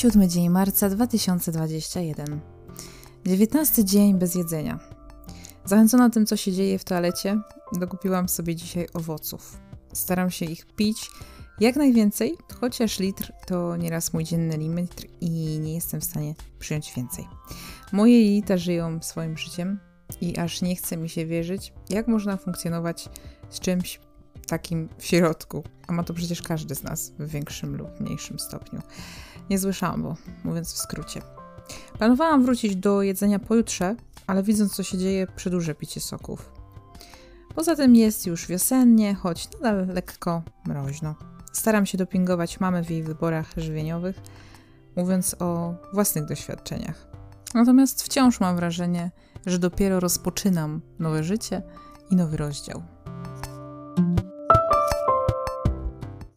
7 dzień marca 2021. 19 dzień bez jedzenia. Zachęcona tym, co się dzieje w toalecie, dokupiłam sobie dzisiaj owoców. Staram się ich pić jak najwięcej, chociaż litr to nieraz mój dzienny limit i nie jestem w stanie przyjąć więcej. Moje jelita żyją swoim życiem i aż nie chce mi się wierzyć, jak można funkcjonować z czymś takim w środku, a ma to przecież każdy z nas w większym lub mniejszym stopniu. Niezły szambo, mówiąc w skrócie. Planowałam wrócić do jedzenia pojutrze, ale widząc co się dzieje, przedłużę picie soków. Poza tym jest już wiosennie, choć nadal lekko mroźno. Staram się dopingować mamy w jej wyborach żywieniowych, mówiąc o własnych doświadczeniach. Natomiast wciąż mam wrażenie, że dopiero rozpoczynam nowe życie i nowy rozdział.